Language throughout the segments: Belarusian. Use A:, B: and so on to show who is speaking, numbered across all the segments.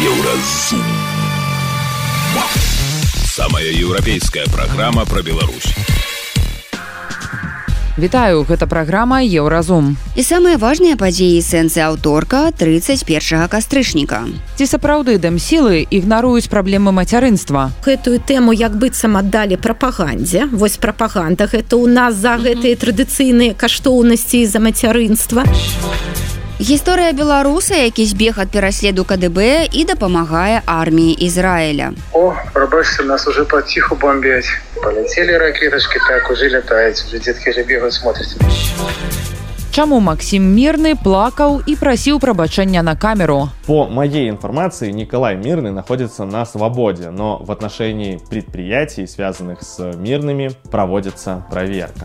A: Еўразум. Самая еўрапейская праграма пра Беларусь.
B: Вітаю, гэта праграма Еўразум.
C: І самыя важныя падзеі сэнсы аўторка 31 кастрычніка.
B: Ці сапраўды дам сілы ігнаруюць праблемы мацярынства.
D: Гэтую тэму як быццам аддалі прапагандзе. Вось прапаганда гэта ў нас за гэтыя традыцыйныя каштоўнасці за мацярынства.
C: Гісторыя беларуса, які збег ад пераследу КДБ і дапамагае арміі Ізраіля.
E: О, прабачце, нас уже паціху бомбяць. Паляцелі ракетачкі так уже лятаюць, уже дзеткі же бегаюць смотрыць.
B: Чаму Максім мірны плакаў і прасіў прабачэння на камеру.
F: По моей информации, Николай Мирный находится на свободе, но в отношении предприятий, связанных с мирными, проводится проверка.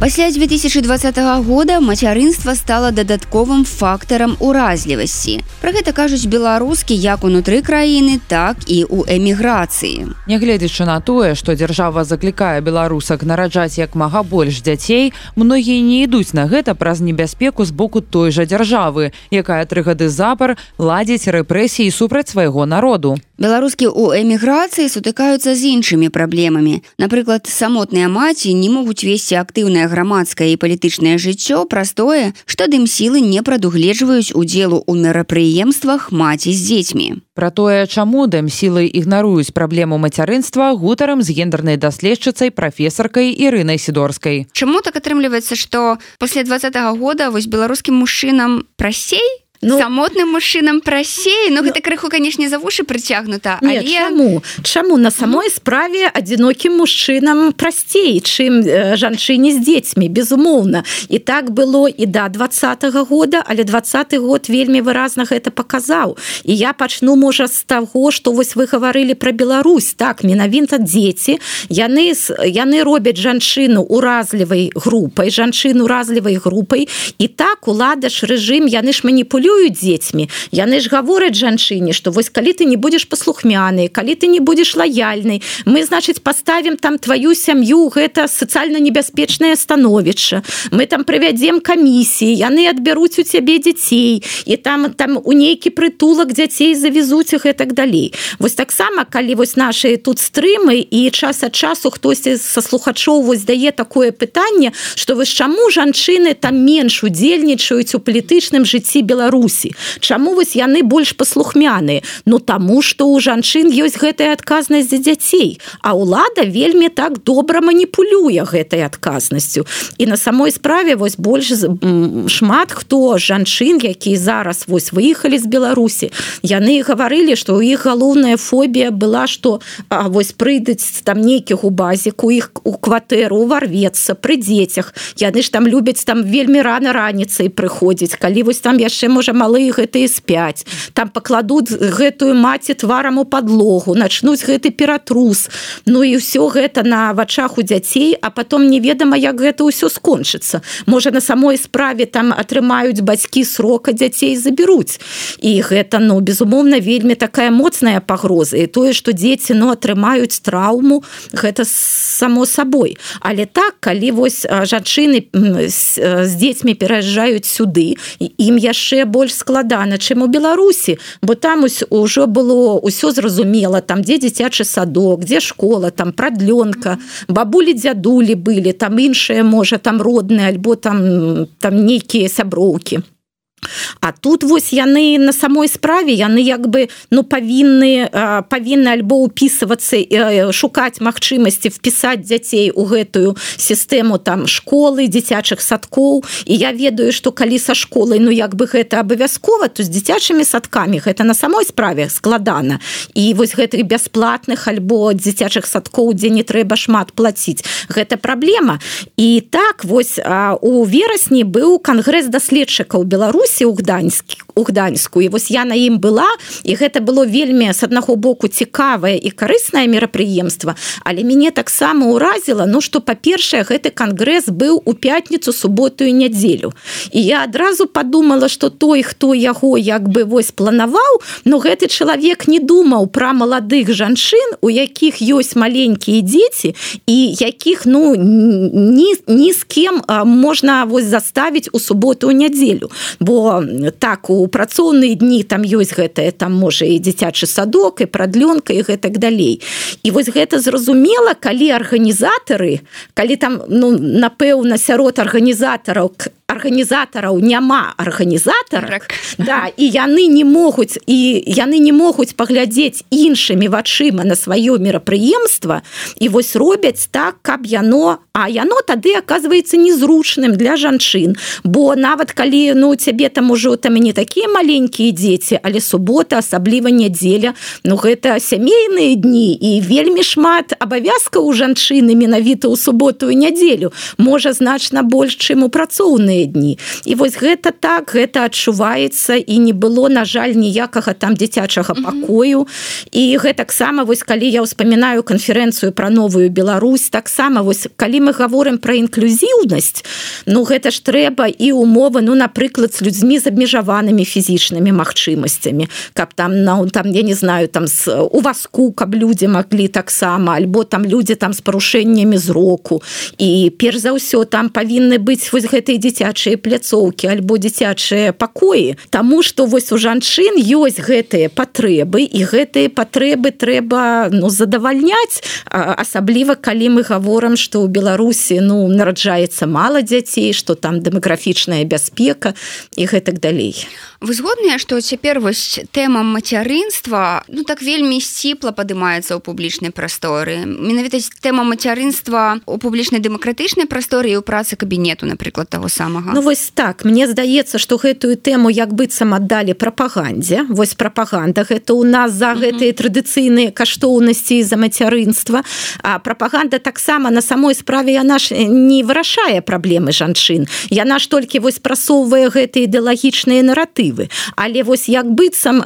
C: Пасля 2020 года мацярынства стала дадатковым фактарам уразлівасці. Пра гэта кажуць беларускі як унутры краіны, так і ў эміграцыі.
B: Нягледзячы на тое, што дзяржава заклікае беларусак нараджаць як мага больш дзяцей, многія не ідуць на гэта праз небяспеку з боку той жа дзяржавы, якая тры гады запар ладзіць рэпрэсіі супраць свайго народу.
C: Беларускі ў эміграцыі сутыкаюцца з іншымі праблемамі. Напрыклад, самотныя маці не могуць весці актыўнае грамадскае і палітычнае жыццё праз тое, што дым сілы не прадугледжваюць удзелу ў мерапрыемствах маці з дзецьмі.
B: Пра тое, чаму дэм сілы ігнаруюць праблему мацярынства гутарам з гендернай даследчыцай прафесаркай Ірынай сідорскай.
C: Чаму так атрымліваецца, што пасля два -го года вось беларускім мужчынам прасей Ну, самотным мужчынам прасей Ну гэта крыху канешне за вушы прыцягнута
D: але... чаму чаму на самой справе адзінокім мужчынам прасцей чым жанчыне з дзецьмі безумоўна і так было і да двадцатого года але двадцаты год вельмі выразна гэта паказаў і я пачну можа з таго што вось вы гаварылі пра Беларусь. Так менавінта дзеці. Яны яны робяць жанчыну уразлівай групай жанчыну разлівай групай. І так улада ж рэжым яны ж маніпулююць маніпулююць дзецьмі. Яны ж гавораць жанчыне что вось калі ты не будешь паслухмяны калі ты не будешь лаяльнай мы значыць поставим там твою сям'ю гэта социально небяспечное становішча. Мы там правядзем камісіі яны адбяруць у цябе дзяцей і там там у нейкі прытулак дзяцей завезуць их и так далей. Вось таксама калі вось наши тут стрымы і час ад часу хтосьці са слухачоў вось дае такое пытанне что вось чаму жанчыны там менш удзельнічаюць у палітычным жыцці беларус беларусі. Чаму вось яны больш паслухмяныя ну таму что у жанчын ёсць гэтая адказнасць за дзяцей. А ўлада вельмі так добра маніпулюе гэтай адказнасцю. І на самой справе вось больш шмат хто жанчын які зараз вось выехалі з беларусі яны гаварылі что у іх галоўная фобія была что вось прыйдуць там нейкіх у базіку іх у кватэру уварвецца пры дзецях. Яны ж там любяць там вельмі рано раніцай прыходзіць. Калі вось там яшчэ можа можа малыя гэтыя спяць там пакладуць гэтую маці тварам у подлогу начнуць гэты ператрус. Ну і ўсё гэта на вачах у дзяцей а потом неведама як гэта ўсё скончыцца. Можа на самой справе там атрымаюць бацькі срока дзяцей забяруць. І гэта ну безумоўна вельмі такая моцная пагроза. І тое что дзеці ну атрымаюць траўму гэта само сабой. Але так калі вось жанчыны з дзецьмі пераязджаюць сюды ім яшчэ больше больш складана чым у беларусі бо там ужо было ўсё зразумела там дзе дзіцячы садок дзе школа там прадлёнка бабулі дзядулі былі там іншыя можа там родныя альбо там там нейкія сяброўкі А тут вось яны на самой справе яны як бы ну павінны павінны альбо упісвацца шукаць магчымасці впісаць дзяцей у гэтую сістэму там школы дзіцячых садкоў. І я ведаю што калі са школай ну як бы гэта абавязкова то з дзіцячымі садкамі гэта на самой справе складана. І вось гэтых бясплатных альбо дзіцячых садкоў дзе не трэба шмат плаціць гэта праблема. І так вось у верасні быў кангрэс даследчыкаў Беларусь у гданьскі у гданьску і вось я на ім была і гэта было вельмі с аднаго боку цікавае і карыснае мерапрыемства але мяне таксама ўразіла ну что па-першае гэты кангрэс быў у пятніцу суботую нядзелю. І я адразу подумала что той хто яго як бы вось планаваў но гэты чалавек не думаў про маладых жанчын у якіх ёсць маленькія дзеці і якіх ну ні, ні з кем можна вось заставіць у суботу нядзелю. Бо так у працоўныя дні там ёсць гэтае там можа і дзіцячы садок і прадлёнка і гэтак далей. І вось гэта зразумела калі арганізатары калі там ну напэўна сярод арганізатараў арганізатараў няма арганізатара да і яны не могуць і яны не могуць паглядзець іншымі вачыма на сваё мерапрыемства і вось робяць так каб яно а яно тады оказывается незручным для жанчын. Бо нават калі ну цябе там ужо там не такія маленькія дзеці але субота асабліва нядзеля Ну гэта сямейныя дні і вельмі шмат абавязка у жанчыны менавіта ў суботу і нядзелю. Можа значна больш чым у працоўныя выходныя дні і вось гэта так гэта адчуваецца і не было на жаль ніякага там дзіцячага пакою. І гэтаксама вось калі я ўспамінаю канферэнцыю пра новую Беларусь таксама вось калі мы гаворым пра інклюзіўнасць ну гэта ж трэба і умовы ну напрыклад з людзьмі з абмежаванымі фізічнымі магчымасцямі. Каб там на там я не знаю там з у васку каб людзі маглі таксама альбо там людзі там з парушэннямі зроку. І перш за ўсё там павінны быць вось гэтай дзіця дзіцячыя пляцоўкі альбо дзіцячыя пакоі Таму что вось у жанчын ёсць гэтыя патрэбы і гэтыя патрэбы трэба ну задавальняць. Асабліва калі мы гаворам что ў беларусі ну нараджаецца мала дзяцей что там дэмаграфічная бяспека і гэтак далей
C: вы згодныя что цяпер вось тэма мацярынства ну так вельмі сціпла падымаецца ў публічнай прасторы. Менавіта тэма мацярынства у публічнай дэмакратычнай прасторы і ў працы кабінету напрыклад самого
D: самага. Ну вось так. Мне здаецца что гэтую тэму як быццам аддалі прапагандзе. Вось прапаганда гэта у нас за гэтыя традыцыйныя каштоўнасці за мацярынства. А прапаганда таксама на самой справе яна ж не вырашае праблемы жанчын. Яна ж толькі вось прасоўвае гэтыя ідэалагічныя наратывы але вось як быццам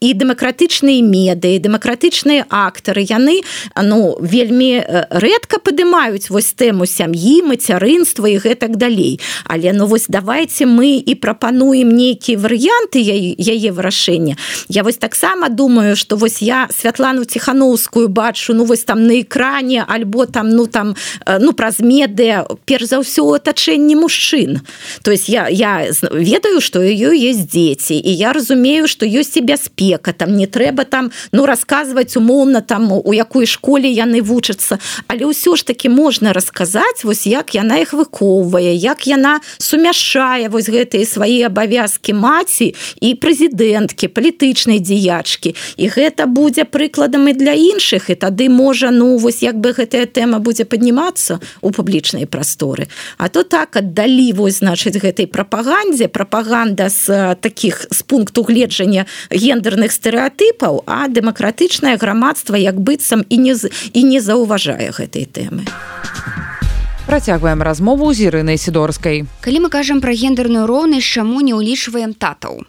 D: і дэмакратычныя медыі дэмакратычныя актары яны ну вельмі рэдка падымаюць вось тэму сям'і мацярынства і гэтак далей. Але ну вось давайте мы і прапануем нейкія варыянты яе вырашэння. Я вось таксама думаю что вось я святлану ціхановскую бачу ну вось там на экране альбо там ну там э, ну праз медыя перш за ўсё атачэнне мужчын. То есть я я ведаю что ее есть дзеці і я разумею что ёсць і бяспека там не трэба там ну рассказывать умоўна там у якой школе яны вучацца але ўсё ж таки можна расказаць вось як яна их выхоўвае як яна сумяшае вось гэтыя свае абавязкі маці і прэзідэнткі палітычнай дзеячкі і гэта будзе прыкладам і для іншых і тады можа ну вось як бы гэтая тэма будзе паднімацца у публічнай прасторы. А то так аддалі вось значыць гэтай прапагандзе прапаганда з таких з пункту гледжання гендерных стэеатыпаў а дэмакратычнае грамадства як быццам і не і не заўважае гэтай тэмы а
B: Працягваем размову з ірынай сідорскай.
C: Калі мы кажам пра гендерную роўнасць, чаму не ўлічваем татаў.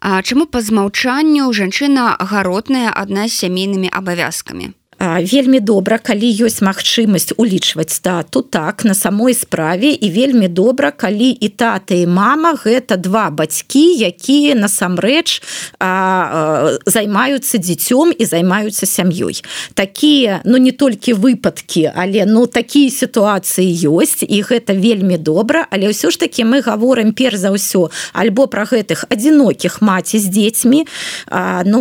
C: А чаму па змаўчанню жанчына агаротная адна з сямейнымі абавязкамі
D: вельмі добра калі ёсць магчымасць улічваць стату так на самой справе. І вельмі добра калі і тата і мама гэта два бацькі якія насамрэч займаюцца дзіцём і займаюцца сям'ёй. Такія ну не толькі выпадкі але ну такія сітуацыі ёсць і гэта вельмі добра. Але ўсё ж таки мы гаворым перш за ўсё альбо пра гэтых адзінокіх маці з дзецьмі. Ну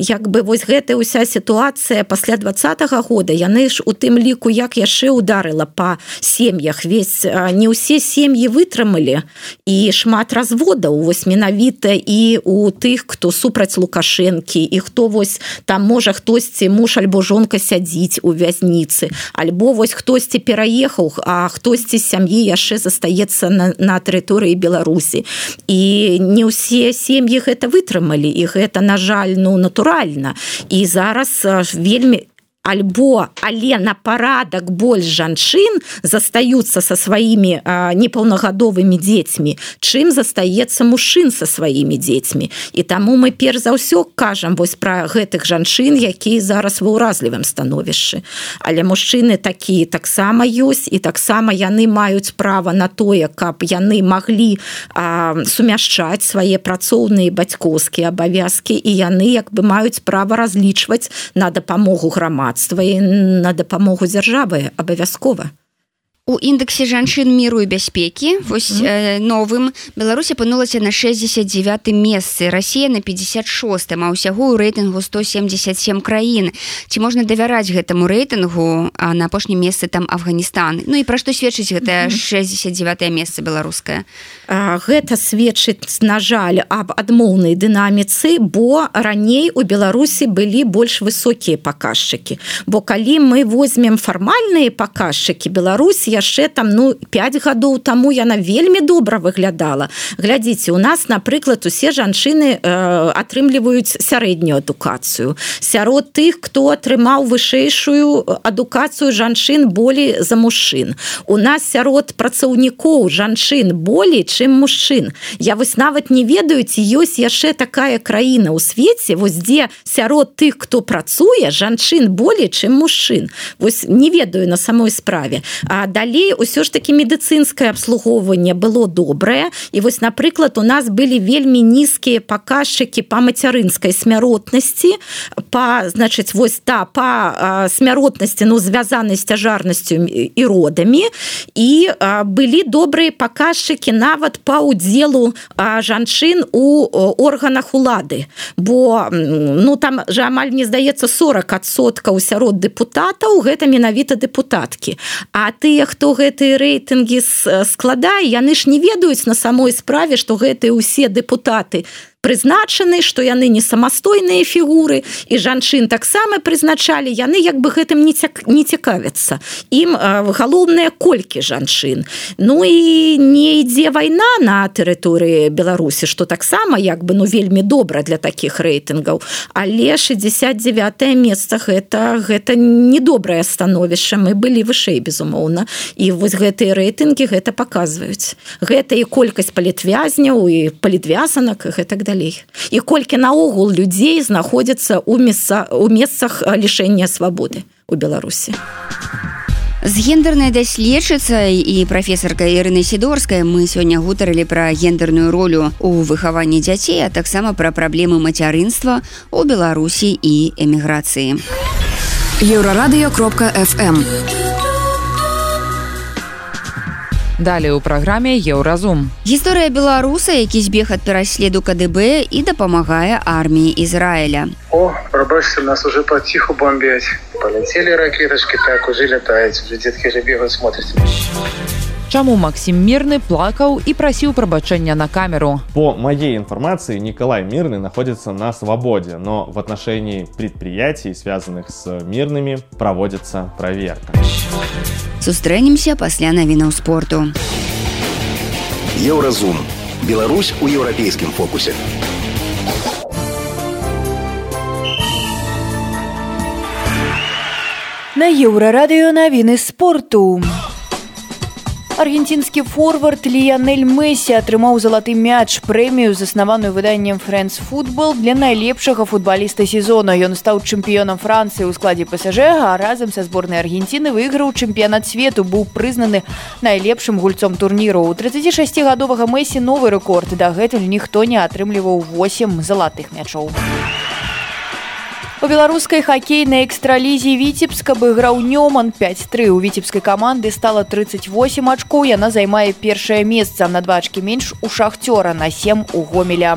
D: як бы вось гэта ўся сітуацыя пасля 20 двадцатого года. Яны ж у тым ліку як яшчэ ударыла по сем'ях. Весь не ўсе сем'і вытрымалі. І шмат разводаў вось менавіта і у тых хто супраць лукашэнкі і хто вось там можа хтосьці муж альбо жонка сядзіць у вязніцы альбо вось хтосьці пераехаў а хтосьці сям'і яшчэ застаецца на, на тэрыторыі беларусі. І не ўсе сем'і гэта вытрымалі. І гэта на жаль ну натуральна. І зараз вельмі альбо але на парадак больш жанчын застаюцца со сваімі непаўнагадовымі дзецьмі чым застаецца мужчын со сваімі дзецьмі і таму мы перш за ўсё кажам вось пра гэтых жанчын якія зараз ва ўразлівым становішчы. Але мужчыны такія таксама ёсць і таксама яны маюць права на тое каб яны маглі сумяшчаць свае працоўныя бацькоўскія абавязкі і яны як бы маюць права разлічваць на дапамогу грамадства і на дапамогу дзяржавы абавязкова
C: у індексе жанчын міру і бяспекі вось mm -hmm. э, новым Беларусь апынулася на 69 месцы Росія на 56 а ўсяго ў рэйтынгу 177 краін ці можна давяраць гэтаму рэйтынгу а на апошнім месцы там Афганістан Ну і пра што сведчыць -hmm. 69 месца беларускае
D: гэта сведчыць на жаль аб адмоўнай дынаміцы бо раней у Беларусі былі больш высокія паказчыкі бо калі мы возьмем фармальныя паказчыкі Беларусі яшчэ там ну 5 гадоў таму яна вельмі добра выглядала. Глядзіце у нас напрыклад усе жанчыны э, атрымліваюць сярэднюю адукацыю. Сярод тых хто атрымаў вышэйшую адукацыю жанчын болей за мужчын. У нас сярод працаўнікоў жанчын болей чым мужчын. Я вось нават не ведаю ці ёсць яшчэ такая краіна ў свеце вось дзе сярод тых хто працуе жанчын болей чым мужчын. Вось не ведаю на самой справе. А да далей ўсё ж таки медыцынскае абслугоўванне было добрае і вось напрыклад у нас былі вельмі нізкія паказчыкі по мацярынскай смяротнасці по значыць вось та по смяротнасці ну звязанай з цяжарнасцю і родамі і былі добрыя паказчыкі нават по удзелу жанчын у органах улады бо ну там же амаль не здаецца 40соткаў сярод дэпутатаў гэта менавіта дэпутаткі а тыя хто гэтыя рэйтынгі складае. Яны ж не ведаюць на самой справе што гэтыя ўсе дэпутаты прызначаны што яны не самастойныя фігуры і жанчын таксама прызначалі яны як бы гэтым не цяк, не цікавяцца. Ім галоўнае колькі жанчын. Ну і не ідзе вайна на тэрыторыі беларусі што таксама як бы ну вельмі добра для таких рэйтынгаў. Але 69 месца гэта гэта недобрае становішча. Мы былі вышэй безумоўна. І вось гэтыя рэйтынгі гэта паказваюць. Гэта і колькасць палітвязняў і палітвязанак гэтак далее далей і колькі наогул людзей знаходзяцца у месца у месцах лішэння свабоды у беларусі
C: з гендернай даследчыцай і прафесарка Ірыны сідорская мы сёння гутарылі пра гендерную ролю у выхаванні дзяцей а таксама пра праблемы мацярынства у беларусі і эміграцыі
G: еўрарадыё кропка фм у
B: Далее ў праграме еўразум.
C: Гісторыя беларуса, які збег ад пераследу КДБ і дапамагае арміі Ізраіля.
E: О прабачце нас уже паціху бомбяць. Паляцелі ракетачкі так уже лятаюць, уже дзеткі же бегаюць смотрыць.
B: Чаму Максім мірны плакаў і прасіў прабачэння на камеру.
F: По моей информации Николай Мирный находится на свободе, но в отношении предприятий, связанных с мирными, проводится проверка
C: сустрэнемся пасля навінаў спорту.
A: Еўразум. Беларусь у еўрапейскім фокусе.
H: На еўрарадыё навіны спорту аргенцінскі форвард ліянель мэсі атрымаў залаты мяч прэмію заснаваную выданнем фрэнс футбол для найлепшага футбаліста сезона. Ён стаў чэмпіёнам францыі ў складзе пасажэга а разам са зборнай аргенціны выйграў чэмпіянат свету быў прызнаны найлепшым гульцом турніру. У 36гадовага мэсі новы рэкорд. Дагэтуль ніхто не атрымліваў 8 залатых мячоў. у У беларускай хакейнай экстралізе віцебска абыграў нёман. 5-3 у віцебскай каманды стала 38 ачкоў. Яна займае першае месца. На двачкі менш у шахцёра на 7 у гомеля.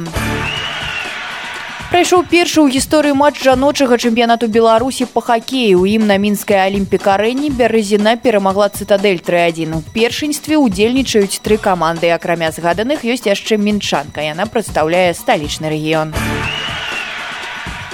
H: Прайшоў першы ў гісторыі матч жаночага чэмпіянату беларусі па хакею. У ім на мінскай алімпікарэнні бярэзіна перамагла цытадель 31 у першынстве удзельнічаюць тры каманды. Акрамя згаданых ёсць яшчэ мінчанка. Яна прадстаўляе сталічны рэгіён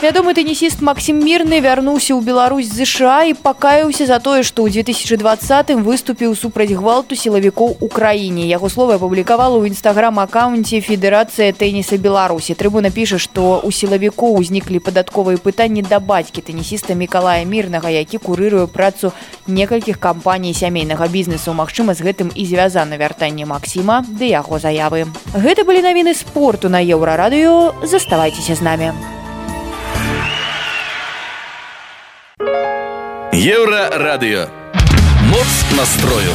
H: Вядомы тэнісіст Максім мірны вярнуўся ў Беларусь ЗША і пакаяўся за тое, што ў 2020 выступіў супраць гвалту сілавікоў у краіне. Яго слова апублікавала ў нстаграм-аккаунце Федэрацыя тэніса Беларусі. Трыбуна піша, што ў сілавікоў узніклі падатковыя пытанні да бацькі тэнісіста Мікалая мірнага, які курыруе працу некалькіх кампаній сямейнага бізнесу. Магчыма, з гэтым і звязана вяртанне Максіма ды яго заявы. Гэта былі навіны спорту на еўрарадыё. Заставайцеся з намі.
I: Еўрарадыё. Моц настрою.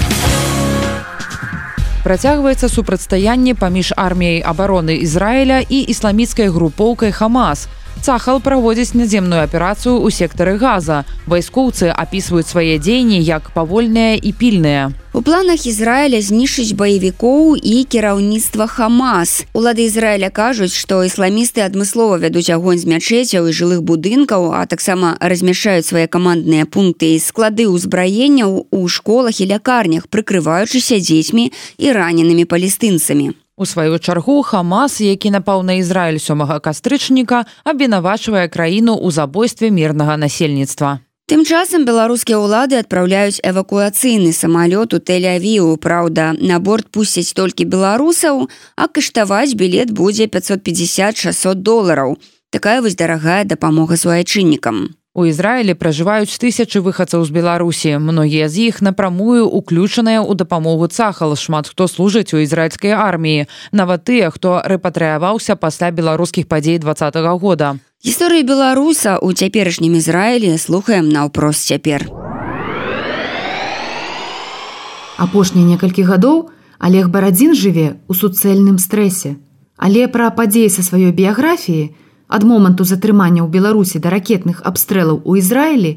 B: Працягваецца супрацьстаянне паміж арміяй абароны Ізраіля і ісламіцкай групоўкай Хамас. Цахал праводзіць надземную аперацыю ў сектары газа. Вайскоўцы апісваюць свае дзеянні як павольныя і пільныя.
C: У планах Ізраіля знішчыць баевікоў і кіраўніцтва Хамас. Улады Ізраіля кажуць, што ісламісты адмыслова вядуць агонь з мячэцяў і жылых будынкаў, а таксама размяшчаюць свае камандныя пункты і склады ўзбраенняў у школах і лякарнях, прыкрываючыся дзецьмі і раненымі палестынцамі.
B: У сваю чаргу Хамас, які напаў на Ізраіль сёмага кастрычніка, абвінавачвае краіну ў забойстве мірнага насельніцтва.
C: Тым часам беларускія ўлады адпраўляюць эвакуацыйны самалёт у тэлявіу Праўда, на борт пусцяць толькі беларусаў, а каштаваць білет будзе 550-600 долараў. Такая вось дарагая дапамога суайчыннікам.
B: У Ізраілі пражываюць тысячы выхадцаў з Беларусі. Многія з іх напрамую уключаныя ў дапамогу цахал. Шмат хто служыць у ізраільскай арміі. Нават тыя, хто рэпатрыяваўся пасля беларускіх падзей два -го года.
C: Гісторыі беларуса ў цяперашнім Ізраілі слухаем наўпрост цяпер.
J: Апошнія некалькі гадоў Олег Барадзін жыве ў суцэльным стрэсе. Але пра падзеі са сваёй біяграфіі, ад моманту затрымання ў беларусі да ракетных абстрэлаў у ізраілі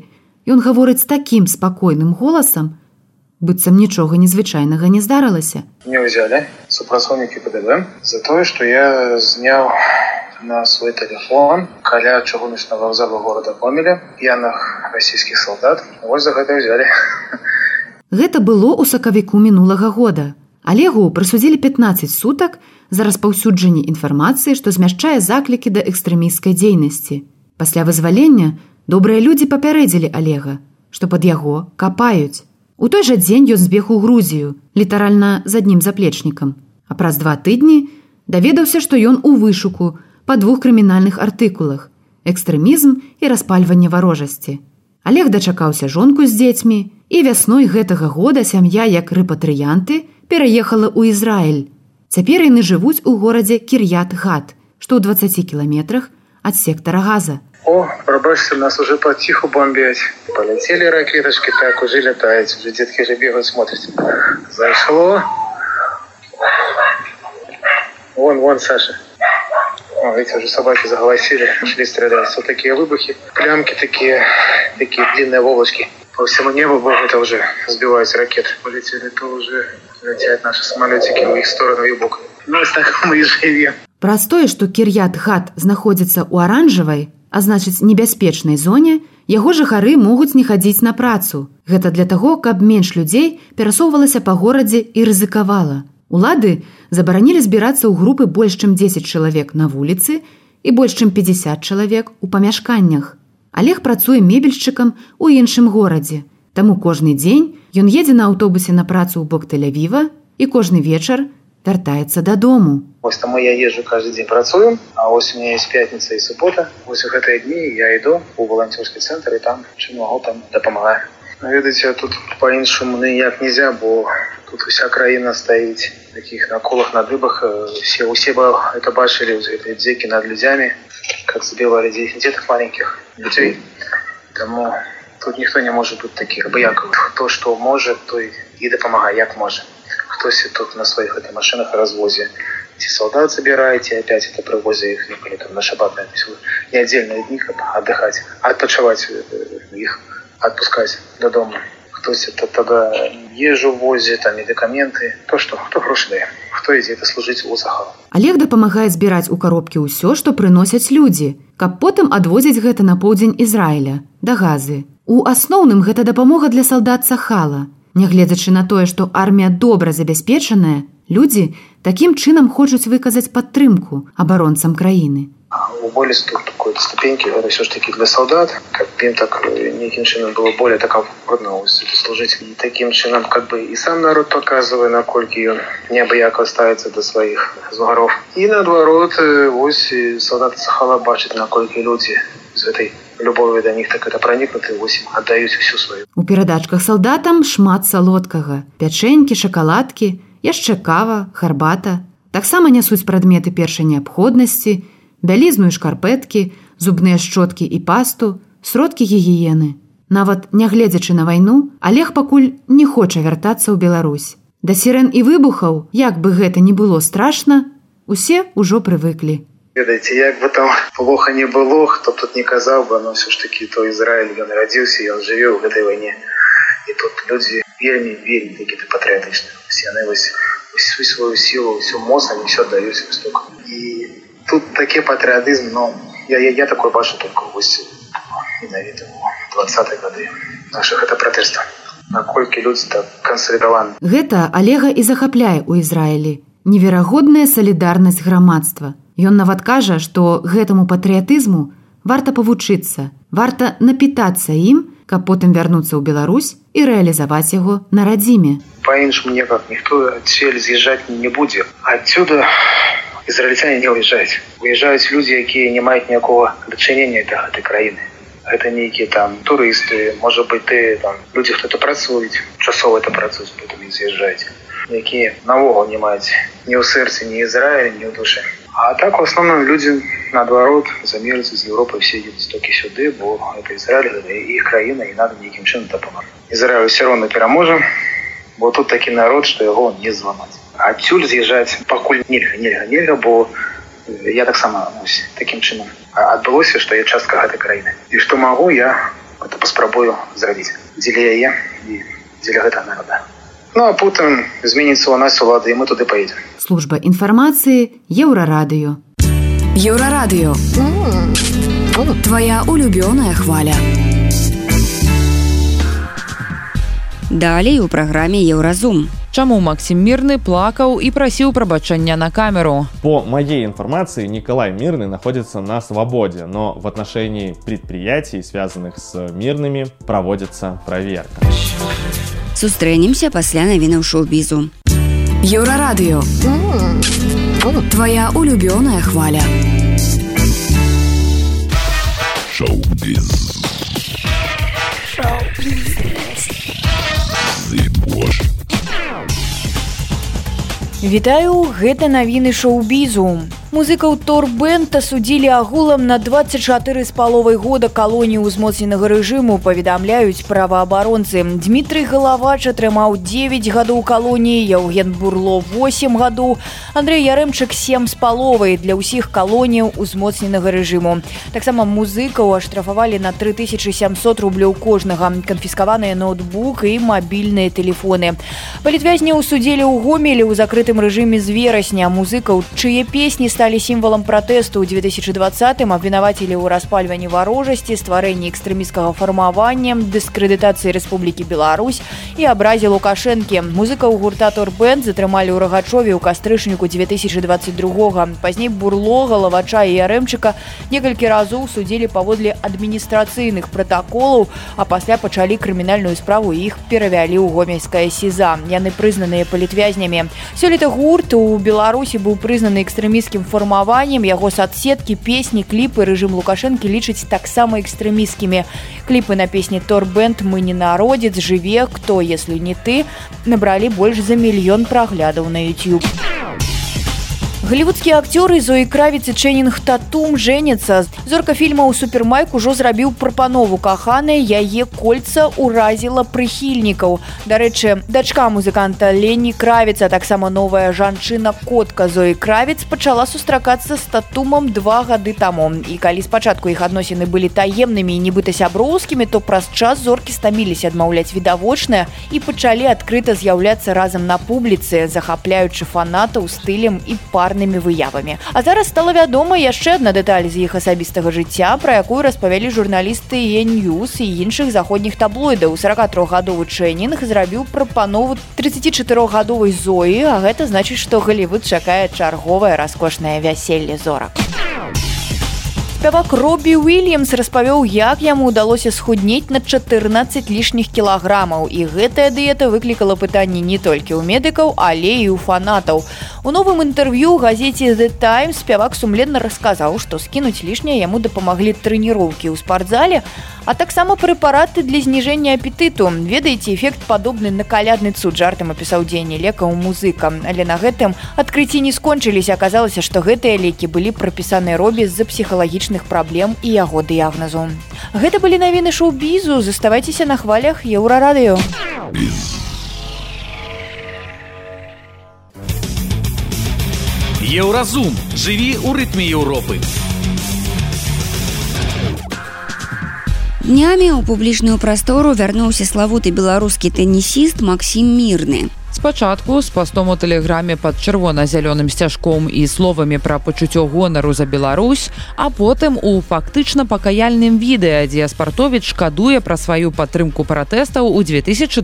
J: ён гаворыць такім спакойным голасам быццам нічога незвычайнага не здарылася.
E: Мне ўзялі супрацоўнікі пДВ за тое што я зняў на свой телефон каля чыгуначнага вокзала города помеля п'яных расійскіх солдат вось за гэта ўзялі.
J: Гэта было ў сакавіку мінулага года. Олегу прысудзілі 15 сутак за распаўсюджанне інфармацыі, што змяшчае заклікі да экстрэміскай дзейнасці. Пасля вызвалення добрыя людзі папярэдзілі Олега, што пад яго капаюць. У той жа дзень ён збег у Грузію, літаральна з адным заплечнікам. А праз два тыдні даведаўся, што ён у вышуку па двух крымінальных артыкулах: экстрэмізм і распальванне варожасці. Олег дачакаўся жонку з дзецьмі, і вясной гэтага года сям'я як рэпатрыянты пераехала ў Ізраіль. Цяпер яны жывуць у горадзе Кір'ят-гад, што ў 20 кіламетрах ад сектара газа.
E: О, прабачце, нас уже паціху бомбяць. Полетели ракеточки, так уже летают, уже детки же бегаюць, смотряць. Зашло. Вон, вон, Саша. О, видите, уже собаки заголосили, шли стрелять. Вот такие выбухи, плямки такие, такие длинные волочки. По всему небу бог это уже сбиваются ракеты. Полетели, то уже летят наши самолетики в их сторону и бок. Ну, так мы и живем.
J: Праз тое, што кір'ят гад знаходзіцца ў аранжавай, а значыць небяспечнай зоне, яго жыхары могуць не хадзіць на працу. Гэта для таго, каб менш людзей перасоўвалася па горадзе і рызыкавала. Улады забаранілі збірацца ў групы больш чым 10 чалавек на вуліцы і больш чым 50 чалавек у памяшканнях. Олег працуе мебельшчыкам у іншым горадзе. Таму кожны дзень ён едзе на аўтобусе на працу ў бок Тель-авіва і кожны вечар вяртаецца дадому.
E: Вось таму я езжу каждый дзень працую, а ось у меня есть пятница і субота. Вось у гэтыя дні я іду у волонцёрскі цэнтр і там чым могу там дапамагаю. Ведаеце, тут па-іншаму ніяк нельзя, бо тут уся краіна стаіць таких на колах на дыбах все усе бы это бачылі дзеки над людзьмі как забивали деток маленьких людей тому тут никто не может быть таких бояков то что может то и допомагай як может хтось тут на своих этой машинах развозе эти солдат забираете опять это привозя их не там на шабатное не отдельные дни отдыхать отпочивать их отпускать до дома хтось это тогда ежу возе там медикаменты то что хто грошы дае хто ідзе это служыць у захал
J: Олег дапамагае збіраць у коробкі ўсё што прыносяць людзі каб потым адвозіць гэта на поўдзень Ізраіля да газы. У асноўным гэта дапамога для салдат сахала. Нягледзячы на тое што армія добра забяспечаная людзі такім чынам хочуць выказаць падтрымку абаронцам краіны
E: у более такой ступеньки это все ж таки для солдат как им так э, неким чином было более так комфортно служить. И таким чином как бы и сам народ показывая накольки он неабыяко ставится до своих згаров и наадварот э, ось солдат сахала бачыць наколькі люди з этой любові да них так это пранікнуты восьось аддаюць всю сваю
J: у перадачках салдатам шмат салодкага. Пячэнькі шакаладкі яшчэ кава харбата. Таксама нясуць прадметы першай неабходнасці бялізную шкарпэткі зубныя шчоткі і пасту сродкі гігіены. Нават нягледзячы на вайну олег пакуль не хоча вяртацца ў Беларусь. Да сірен і выбухаў як бы гэта не было страшна усе ўжо прывыклі.
E: Ведаеце як бы там плохо не было хто тут не казаў бы но все ж таки то Ізраиль ён нарадзіўся ён жыве ў гэтай вайне. І тут людзі вельмі вельмі такі ты патрыятычны. Яны вось всю сваю сілу ўсю моц они все даюць стук і тут такі патрыятызм но я, я, я такой бачу только вось менавіта 20 гады наших это пратэста наколькі людзі так кансалідаваны
J: гэта алега і захапляе у Ізраілі. Неверагодная салідарнасць грамадства. Ён нават кажа, што гэтаму патрыятызму варта павучыцца, варта напітацца ім, каб потым вярнуцца ў Беларусь і рэалізаваць яго на радзіме.
E: Па-іншаму некак ніхто адсель з'язджаць не будзе. Адсюда ізраільцяне не ўязджаюць. Уязджаюць людзі, якія не маюць ніякога дачынення да гэтай краіны. Гэта нейкія там турысты, можа быць ты там людзі хто-то працуюць, часова это працуюць, потым з'язджаюць якія наогул не маюць ні ў сэрцы ні Ізраіль ні ў душы А так у основном люди наадварот замерцы з Европы все едуць толькі сюды бо это Ізраиль іх краіна і надо нейкім чынам дапамагаць Ізраиль все равно пераможа бо тут такі народ что яго не зламаць адсюль з'язджаць пакуль нельга нельга нельга бо я таксама таким чынам адбылося что я частка гэтай краіны і что могу я это паспрабую зрабіць дзеля яе і дзеля гэтага народа Ну а потым зменіцца у нас улады і мы туды поедем.
J: Служба інфармацыі еўрарадыё.
G: Еўрарадыё. Твая улюбёная хваля.
C: Далей у праграме еўразум.
B: Чаму Максім мірны плакаў і прасіў прабачання на камеру.
F: По моей информации, Николай Мирный находится на свободе, но в отношении предприятий, связанных с мирными, проводится проверка.
C: Сустрэнемся пасля навінаў шоу-бізу.
G: Еўрарадыё. М-м. Твоя улюбёная хваля. Шоу-біз.
H: Вітаю гэта навіны шоу-бізу музыкаў торбента судзілі агулам на 24 з паловай года. Калоніі ўзмоцненага рэжыму паведамляюць праваабаронцы. Дмітрый галавач атрымаў 9 гадоў калоніі Яўген бурло 8 гадоў. Андрей ярэмчык 7 з паловай. Для ўсіх калоніяў узмоцненага рэжыму. Таксама музыкаў аштрафавалі на 3700 рублёў кожнага. Канфіскаваныя ноутбук і мабільныя телефоны палітвязня ў судзелі ў гомелі ў закрытым рэжыме з верасня. Музыкаў чые песні сталі сталі сімвалам пратэсту ў 2020 абвінавацілі ў распальванні варожасці стварэнні экстрэміскага фармавання дыскрэдытацыі Рэспублікі Беларусь і абразе лукашэнкі музыка ў гурта торбэнд затрымалі ў рагачове ў кастрычніку 2022 пазней бурло галавача і ярэмчыка некалькі разоў судзілі паводле адміністрацыйных пратаколаў а пасля пачалі крымінальную справу іх перавялі ў гомельская сеза яны прызнаныя палітвязнямі. Сёлета гурт у беларусі быў прызнаны экстрэміскім фармаваннем яго соцсеткі песні кліпы рэжым лукашэнкі лічыць таксама экстрэміскімі кліпы на песні торбэнд мы не народзец жыве хто если не ты набралі больш за мільён праглядаў на youtube Глівудскія акцёры Зоі кравіцы Чэнінг татум жэняцца. Зорка фільма ў супермайк ужо зрабіў прапанову каханай, яе кольца ўразіла прыхільнікаў. Дарэчы, дачка музыканта Лені кравіца, таксама новая жанчына котка Зоі кравіц пачала сустракацца з татумам два гады таму. І калі спачатку іх адносіны былі таемнымі і нібыта сяброўскімі, то праз час зоркі стаміліся адмаўляць відавочнае і пачалі адкрыта з'яўляцца разам на публіцы, захапляючы фанатаў стылем і пар парнымі выявамі. А зараз стала вядома яшчэ адна дэталь з іх асабістага жыцця, пра якую распавялі журналісты Енюс і іншых заходніх таблоідаў. 43гадовы чэнінг зрабіў прапанову 34гадовай зоі, а гэта значыць, што Глівуд чакае чарговае раскошнае вяселле зорак. Спявак робі уильямс распавёў як яму удалося схуднець на 14 лішніх кілаграмаў. І гэтая дыета выклікала пытанні не толькі ў медыкаў але і ў фанатаў. У новым інтэрв'ю газеце the time спявак сумленна расказаў што скінуць лішняе яму дапамаглі трэніроўкі ў спартзале а таксама прэпараты для зніжэння апетыту. Ведаеце эфект падобны на калядны цуд жартам апісаў дзеянне лека ў музыка. Але на гэтым адкрыцці не скончыліся. Аказалася што гэтыя лекі былі прапісаныя робі з-за псіхалагічных праблем і яго дыягназу гэта былі навіны шоу-бізу заставайцеся на хвалях еўрарадыё
I: Еўразум жыві ў рытме Еўропы.
C: Днямі ў публічную прастору вярнуўся славуты беларускі тэнісіст Макссім мірны.
B: Спачатку з пастом у тэлеграме пад чырвона-зялёным сцяжком і словамі пра пачуццё гонару за Беларусь, а потым у фактычна пакаяльным відэа, дзе спартовіч шкадуе пра сваю падтрымку пратэстаў у 2020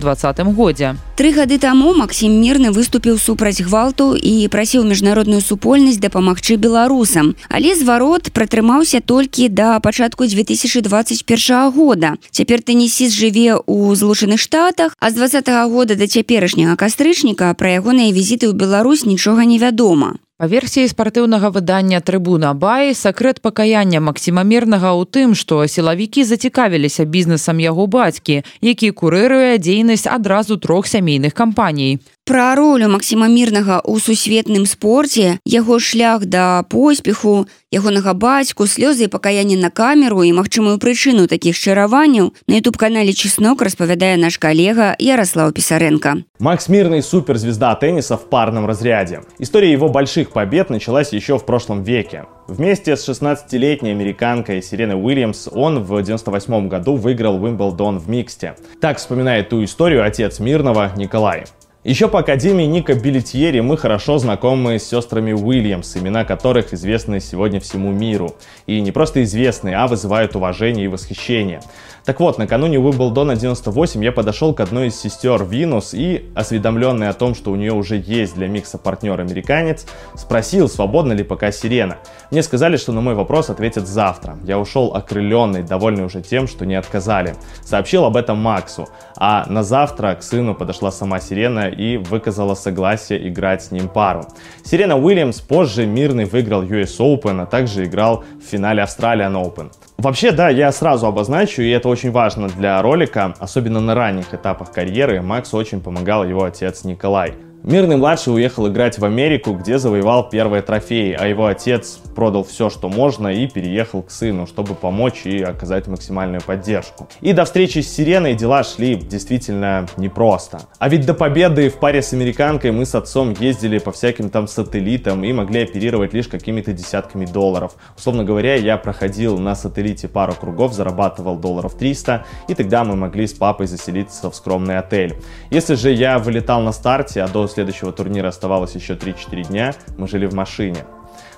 B: годзе.
C: Тры гады таму Макссім мірны выступіў супраць гвалту і прасіў міжнародную супольнасць дапамагчы беларусам. Але зварот пратрымаўся толькі да пачатку 2021 года. Цяпер тэнісіст жыве ў злучаных штатах, а з два -го года да цяперашняга каста кастрычніка пра ягоныя візіты ў Беларусь нічога невядома.
B: Па версіі спартыўнага выдання трыбуна бай сакрэт пакаяння максімамернага ў тым, што сілавікі зацікавіліся бізнесам яго бацькі, які курыруе дзейнасць адразу трох сямейных кампаній
C: Пра ролю Масіма мірнага ў сусветным спорце, яго шлях да поспеху, ягонага бацьку, слёзы і пакаянне на камеру і магчымую прычыну такіх шчараванняў на YouTube-канале чеснок распавядае наш калега Ярослав Писаренко.
F: Макс Мирный – суперзвезда тенниса в парном разряде. История его больших побед началась еще в прошлом веке. Вместе с 16-летней американкой Сиреной Уильямс он в 1998 году выиграл Уимблдон в миксте. Так вспоминает ту историю отец Мирного Николай. Еще по Академии Ника Билетьери мы хорошо знакомы с сестрами Уильямс, имена которых известны сегодня всему миру. И не просто известны, а вызывают уважение и восхищение. Так вот, накануне Уимблдона 98 я подошел к одной из сестер Винус и, осведомленный о том, что у нее уже есть для микса партнер американец, спросил, свободна ли пока сирена. Мне сказали, что на мой вопрос ответят завтра. Я ушел окрыленный, довольный уже тем, что не отказали. Сообщил об этом Максу, а на завтра к сыну подошла сама сирена и выказала согласие играть с ним пару. Сирена Уильямс позже мирный выиграл US Open, а также играл в финале Australian Open. Вообще, да, я сразу обозначу, и это очень важно для ролика, особенно на ранних этапах карьеры, Максу очень помогал его отец Николай. Мирный младший уехал играть в Америку, где завоевал первые трофеи, а его отец продал все, что можно и переехал к сыну, чтобы помочь и оказать максимальную поддержку. И до встречи с Сиреной дела шли действительно непросто. А ведь до победы в паре с американкой мы с отцом ездили по всяким там сателлитам и могли оперировать лишь какими-то десятками долларов. Условно говоря, я проходил на сателлите пару кругов, зарабатывал долларов 300, и тогда мы могли с папой заселиться в скромный отель. Если же я вылетал на старте, а до следующего турнира оставалось еще 3-4 дня, мы жили в машине.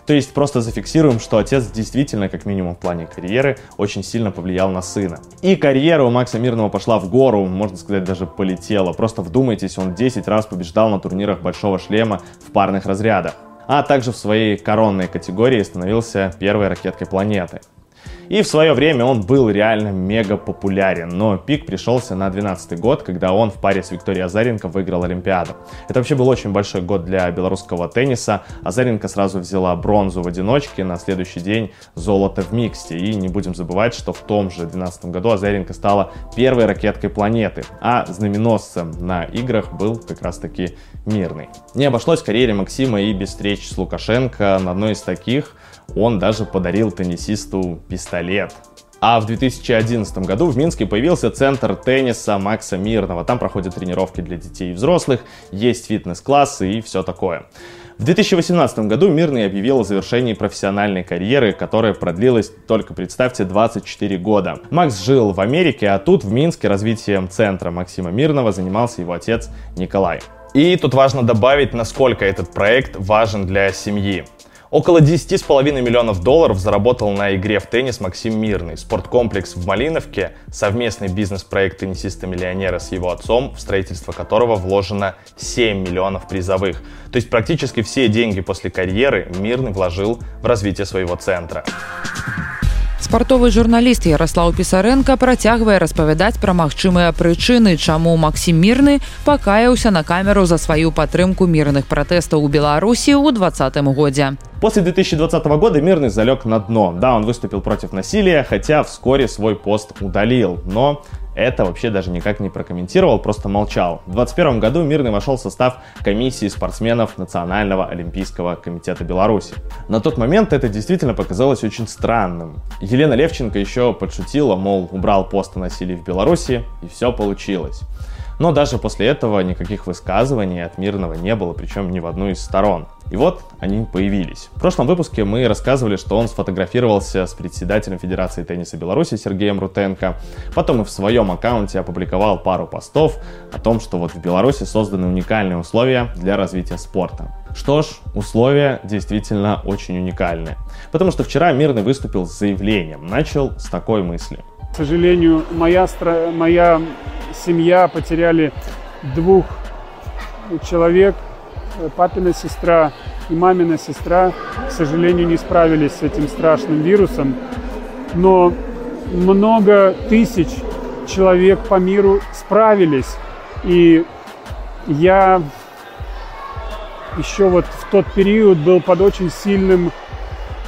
F: То есть просто зафиксируем, что отец действительно, как минимум в плане карьеры, очень сильно повлиял на сына. И карьера у Макса Мирного пошла в гору, можно сказать, даже полетела. Просто вдумайтесь, он 10 раз побеждал на турнирах Большого Шлема в парных разрядах. А также в своей коронной категории становился первой ракеткой планеты. И в свое время он был реально мега популярен, но пик пришелся на 12 год, когда он в паре с Викторией Азаренко выиграл Олимпиаду. Это вообще был очень большой год для белорусского тенниса. Азаренко сразу взяла бронзу в одиночке, на следующий день золото в миксте. И не будем забывать, что в том же 2012 году Азаренко стала первой ракеткой планеты, а знаменосцем на играх был как раз таки мирный. Не обошлось карьере Максима и без встреч с Лукашенко. На одной из таких он даже подарил теннисисту пистолет. А в 2011 году в Минске появился центр тенниса Макса Мирного. Там проходят тренировки для детей и взрослых, есть фитнес-классы и все такое. В 2018 году Мирный объявил о завершении профессиональной карьеры, которая продлилась только, представьте, 24 года. Макс жил в Америке, а тут в Минске развитием центра Максима Мирного занимался его отец Николай. И тут важно добавить, насколько этот проект важен для семьи. Около 10,5 миллионов долларов заработал на игре в теннис Максим Мирный. Спорткомплекс в Малиновке, совместный бизнес-проект теннисиста-миллионера с его отцом, в строительство которого вложено 7 миллионов призовых. То есть практически все деньги после карьеры Мирный вложил в развитие своего центра.
B: Спартовы журналіст ярослаў пісаренко працягвае распавядаць пра магчымыя прычыны чаму максім мірны пакаяўся на камеру за сваю падтрымку мірных пратэстаў у беларусі ў двадцатым годзе
F: После 2020 года Мирный залег на дно. Да, он выступил против насилия, хотя вскоре свой пост удалил. Но это вообще даже никак не прокомментировал, просто молчал. В 2021 году Мирный вошел в состав комиссии спортсменов Национального олимпийского комитета Беларуси. На тот момент это действительно показалось очень странным. Елена Левченко еще подшутила, мол, убрал пост о насилии в Беларуси, и все получилось. Но даже после этого никаких высказываний от Мирного не было, причем ни в одну из сторон. И вот они появились. В прошлом выпуске мы рассказывали, что он сфотографировался с председателем Федерации тенниса Беларуси Сергеем Рутенко. Потом и в своем аккаунте опубликовал пару постов о том, что вот в Беларуси созданы уникальные условия для развития спорта. Что ж, условия действительно очень уникальные. Потому что вчера Мирный выступил с заявлением. Начал с такой мысли.
K: К сожалению, моя, стра... моя семья потеряли двух человек, папина сестра и мамина сестра, к сожалению, не справились с этим страшным вирусом. Но много тысяч человек по миру справились. И я еще вот в тот период был под очень сильным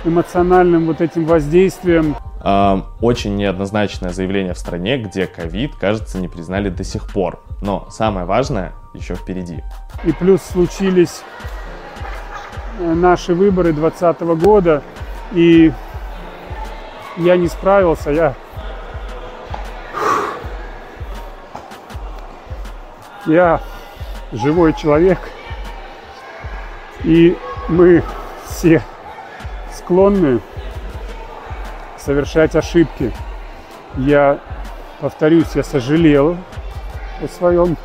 K: эмоциональным вот этим воздействием
F: очень неоднозначное заявление в стране, где ковид, кажется, не признали до сих пор. Но самое важное еще впереди.
K: И плюс случились э, наши выборы 2020 года, и я не справился, я... Я живой человек, и мы все склонны совершать ошибки. Я, повторюсь, я сожалел о своем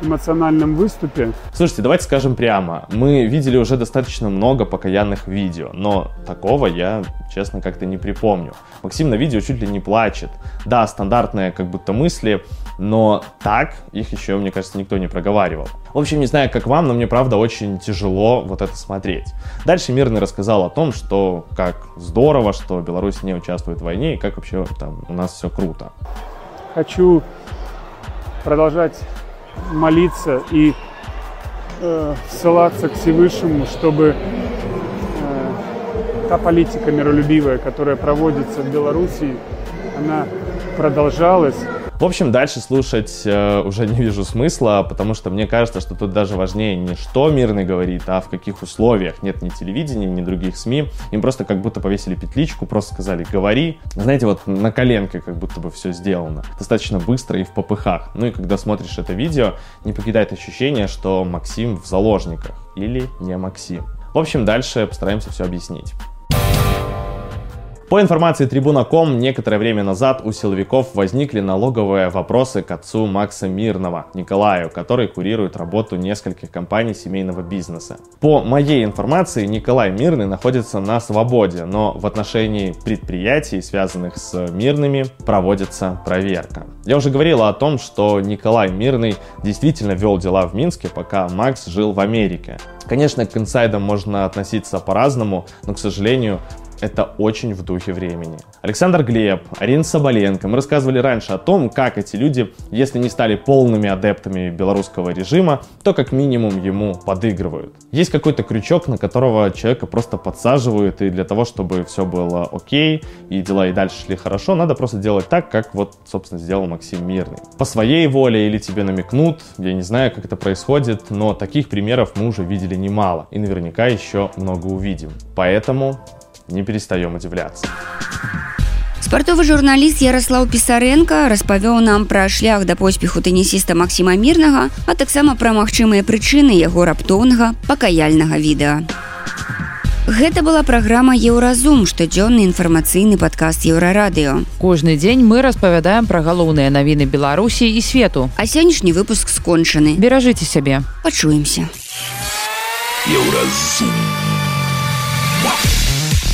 K: эмоциональном выступе.
F: Слушайте, давайте скажем прямо. Мы видели уже достаточно много покаянных видео, но такого я, честно, как-то не припомню. Максим на видео чуть ли не плачет. Да, стандартные как будто мысли, но так их еще, мне кажется, никто не проговаривал. В общем, не знаю, как вам, но мне, правда, очень тяжело вот это смотреть. Дальше Мирный рассказал о том, что как здорово, что Беларусь не участвует в войне и как вообще там у нас все круто.
K: Хочу продолжать молиться и э, ссылаться к Всевышнему, чтобы э, та политика миролюбивая, которая проводится в Беларуси, она продолжалась.
F: В общем, дальше слушать э, уже не вижу смысла, потому что мне кажется, что тут даже важнее не что мирный говорит, а в каких условиях. Нет ни телевидения, ни других СМИ. Им просто как будто повесили петличку, просто сказали «говори». Знаете, вот на коленке как будто бы все сделано. Достаточно быстро и в попыхах. Ну и когда смотришь это видео, не покидает ощущение, что Максим в заложниках. Или не Максим. В общем, дальше постараемся все объяснить. По информации Трибуна.ком, некоторое время назад у силовиков возникли налоговые вопросы к отцу Макса Мирного, Николаю, который курирует работу нескольких компаний семейного бизнеса. По моей информации, Николай Мирный находится на свободе, но в отношении предприятий, связанных с Мирными, проводится проверка. Я уже говорила о том, что Николай Мирный действительно вел дела в Минске, пока Макс жил в Америке. Конечно, к инсайдам можно относиться по-разному, но, к сожалению, это очень в духе времени. Александр Глеб, Арина Соболенко. Мы рассказывали раньше о том, как эти люди, если не стали полными адептами белорусского режима, то как минимум ему подыгрывают. Есть какой-то крючок, на которого человека просто подсаживают, и для того, чтобы все было окей, и дела и дальше шли хорошо, надо просто делать так, как вот, собственно, сделал Максим Мирный. По своей воле или тебе намекнут, я не знаю, как это происходит, но таких примеров мы уже видели немало, и наверняка еще много увидим. Поэтому не перестаем удивляться.
C: спартовы журналіст ярослаў пісаренко распавёў нам пра шлях да поспеху тэнісіста Масіма мірнага а таксама пра магчымыя прычыны яго раптоўнага пакаяльнага відэа. Гэта была праграма еўразум штодзённы інфармацыйны падкаст еўрарадыё
B: кожны дзень мы распавядаем пра галоўныя навіны беларусі і свету.
C: А сённяшні выпуск скончаны.
B: Беражыце сябе.
C: Пачуемся.
G: Еўразум